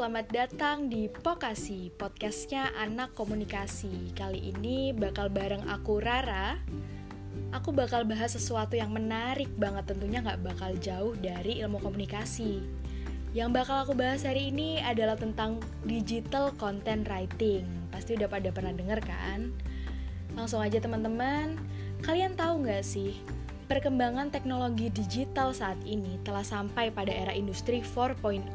selamat datang di Pokasi, podcastnya Anak Komunikasi. Kali ini bakal bareng aku Rara. Aku bakal bahas sesuatu yang menarik banget tentunya gak bakal jauh dari ilmu komunikasi. Yang bakal aku bahas hari ini adalah tentang digital content writing. Pasti udah pada pernah denger kan? Langsung aja teman-teman, kalian tahu gak sih Perkembangan teknologi digital saat ini telah sampai pada era industri 4.0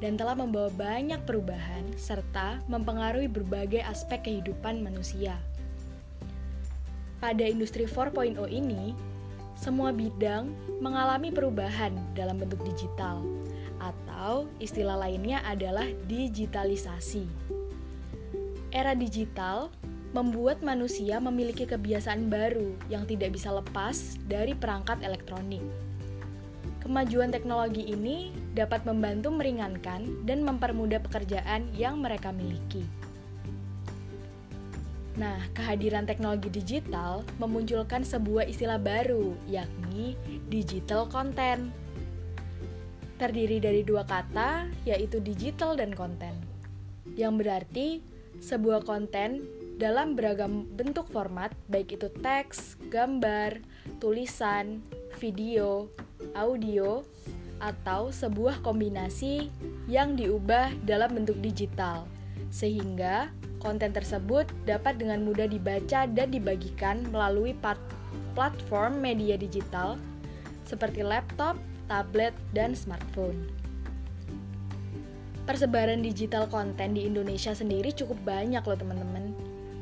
dan telah membawa banyak perubahan serta mempengaruhi berbagai aspek kehidupan manusia. Pada industri 4.0 ini, semua bidang mengalami perubahan dalam bentuk digital, atau istilah lainnya adalah digitalisasi. Era digital membuat manusia memiliki kebiasaan baru yang tidak bisa lepas dari perangkat elektronik Kemajuan teknologi ini dapat membantu meringankan dan mempermudah pekerjaan yang mereka miliki. Nah, kehadiran teknologi digital memunculkan sebuah istilah baru, yakni digital content. Terdiri dari dua kata, yaitu digital dan konten, yang berarti sebuah konten dalam beragam bentuk format, baik itu teks, gambar, tulisan, video, audio, atau sebuah kombinasi yang diubah dalam bentuk digital, sehingga konten tersebut dapat dengan mudah dibaca dan dibagikan melalui platform media digital seperti laptop, tablet, dan smartphone. Persebaran digital konten di Indonesia sendiri cukup banyak loh teman-teman.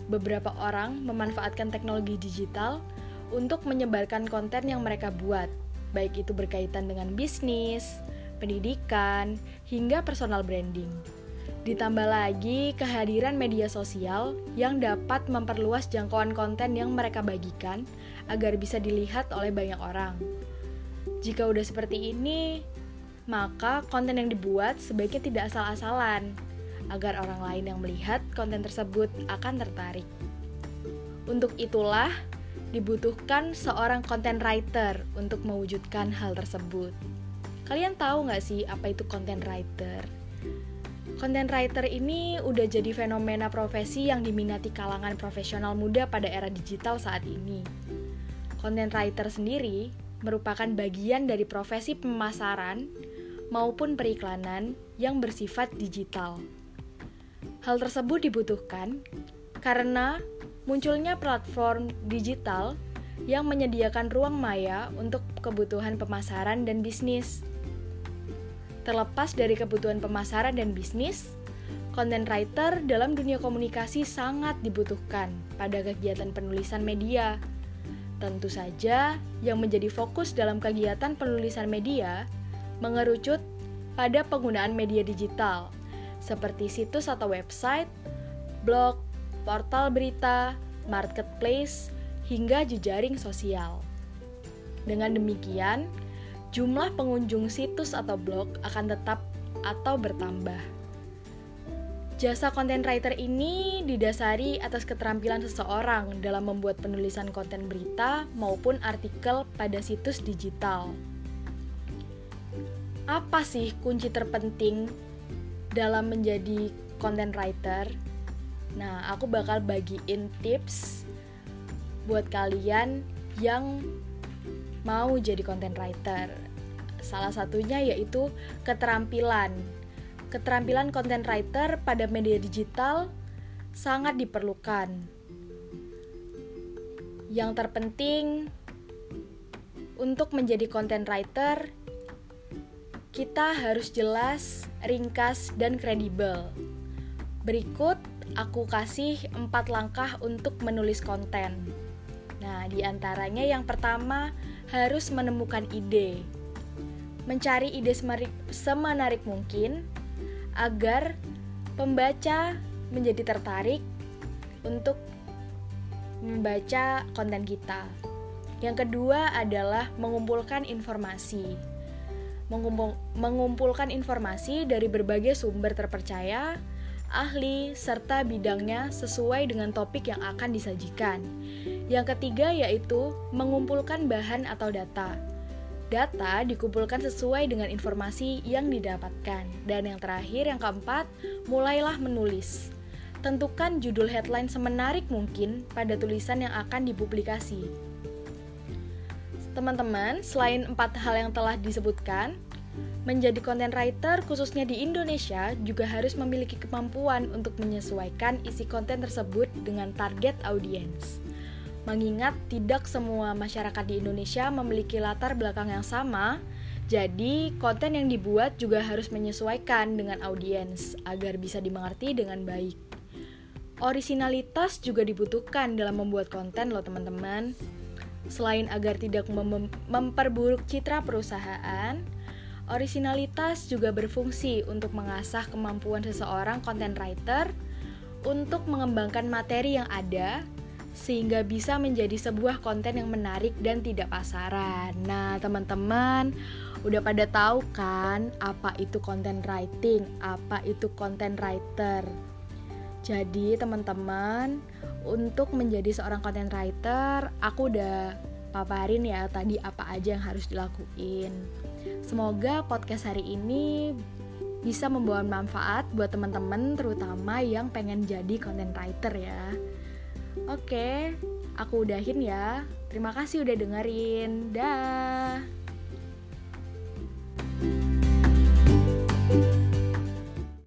Beberapa orang memanfaatkan teknologi digital untuk menyebarkan konten yang mereka buat, baik itu berkaitan dengan bisnis, pendidikan, hingga personal branding. Ditambah lagi kehadiran media sosial yang dapat memperluas jangkauan konten yang mereka bagikan agar bisa dilihat oleh banyak orang. Jika udah seperti ini, maka konten yang dibuat sebaiknya tidak asal-asalan, agar orang lain yang melihat konten tersebut akan tertarik. Untuk itulah, dibutuhkan seorang content writer untuk mewujudkan hal tersebut. Kalian tahu nggak sih apa itu content writer? Content writer ini udah jadi fenomena profesi yang diminati kalangan profesional muda pada era digital saat ini. Content writer sendiri merupakan bagian dari profesi pemasaran maupun periklanan yang bersifat digital. Hal tersebut dibutuhkan karena munculnya platform digital yang menyediakan ruang maya untuk kebutuhan pemasaran dan bisnis. Terlepas dari kebutuhan pemasaran dan bisnis, content writer dalam dunia komunikasi sangat dibutuhkan pada kegiatan penulisan media. Tentu saja, yang menjadi fokus dalam kegiatan penulisan media mengerucut pada penggunaan media digital, seperti situs atau website, blog, portal berita, marketplace, hingga jejaring sosial. Dengan demikian, jumlah pengunjung situs atau blog akan tetap atau bertambah. Jasa content writer ini didasari atas keterampilan seseorang dalam membuat penulisan konten berita maupun artikel pada situs digital. Apa sih kunci terpenting dalam menjadi content writer? Nah, aku bakal bagiin tips buat kalian yang mau jadi content writer. Salah satunya yaitu keterampilan. Keterampilan content writer pada media digital sangat diperlukan. Yang terpenting untuk menjadi content writer, kita harus jelas, ringkas, dan kredibel. Berikut aku kasih empat langkah untuk menulis konten. Nah, di antaranya yang pertama harus menemukan ide. Mencari ide semenarik mungkin agar pembaca menjadi tertarik untuk membaca konten kita. Yang kedua adalah mengumpulkan informasi. Mengumpul, mengumpulkan informasi dari berbagai sumber terpercaya ahli, serta bidangnya sesuai dengan topik yang akan disajikan. Yang ketiga yaitu mengumpulkan bahan atau data. Data dikumpulkan sesuai dengan informasi yang didapatkan. Dan yang terakhir, yang keempat, mulailah menulis. Tentukan judul headline semenarik mungkin pada tulisan yang akan dipublikasi. Teman-teman, selain empat hal yang telah disebutkan, menjadi content writer khususnya di Indonesia juga harus memiliki kemampuan untuk menyesuaikan isi konten tersebut dengan target audiens. Mengingat tidak semua masyarakat di Indonesia memiliki latar belakang yang sama, jadi konten yang dibuat juga harus menyesuaikan dengan audiens agar bisa dimengerti dengan baik. Originalitas juga dibutuhkan dalam membuat konten loh teman-teman. Selain agar tidak mem memperburuk citra perusahaan, originalitas juga berfungsi untuk mengasah kemampuan seseorang content writer untuk mengembangkan materi yang ada sehingga bisa menjadi sebuah konten yang menarik dan tidak pasaran. Nah, teman-teman, udah pada tahu kan apa itu content writing, apa itu content writer? Jadi teman-teman, untuk menjadi seorang content writer, aku udah paparin ya tadi apa aja yang harus dilakuin. Semoga podcast hari ini bisa membawa manfaat buat teman-teman terutama yang pengen jadi content writer ya. Oke, aku udahin ya. Terima kasih udah dengerin. Dah.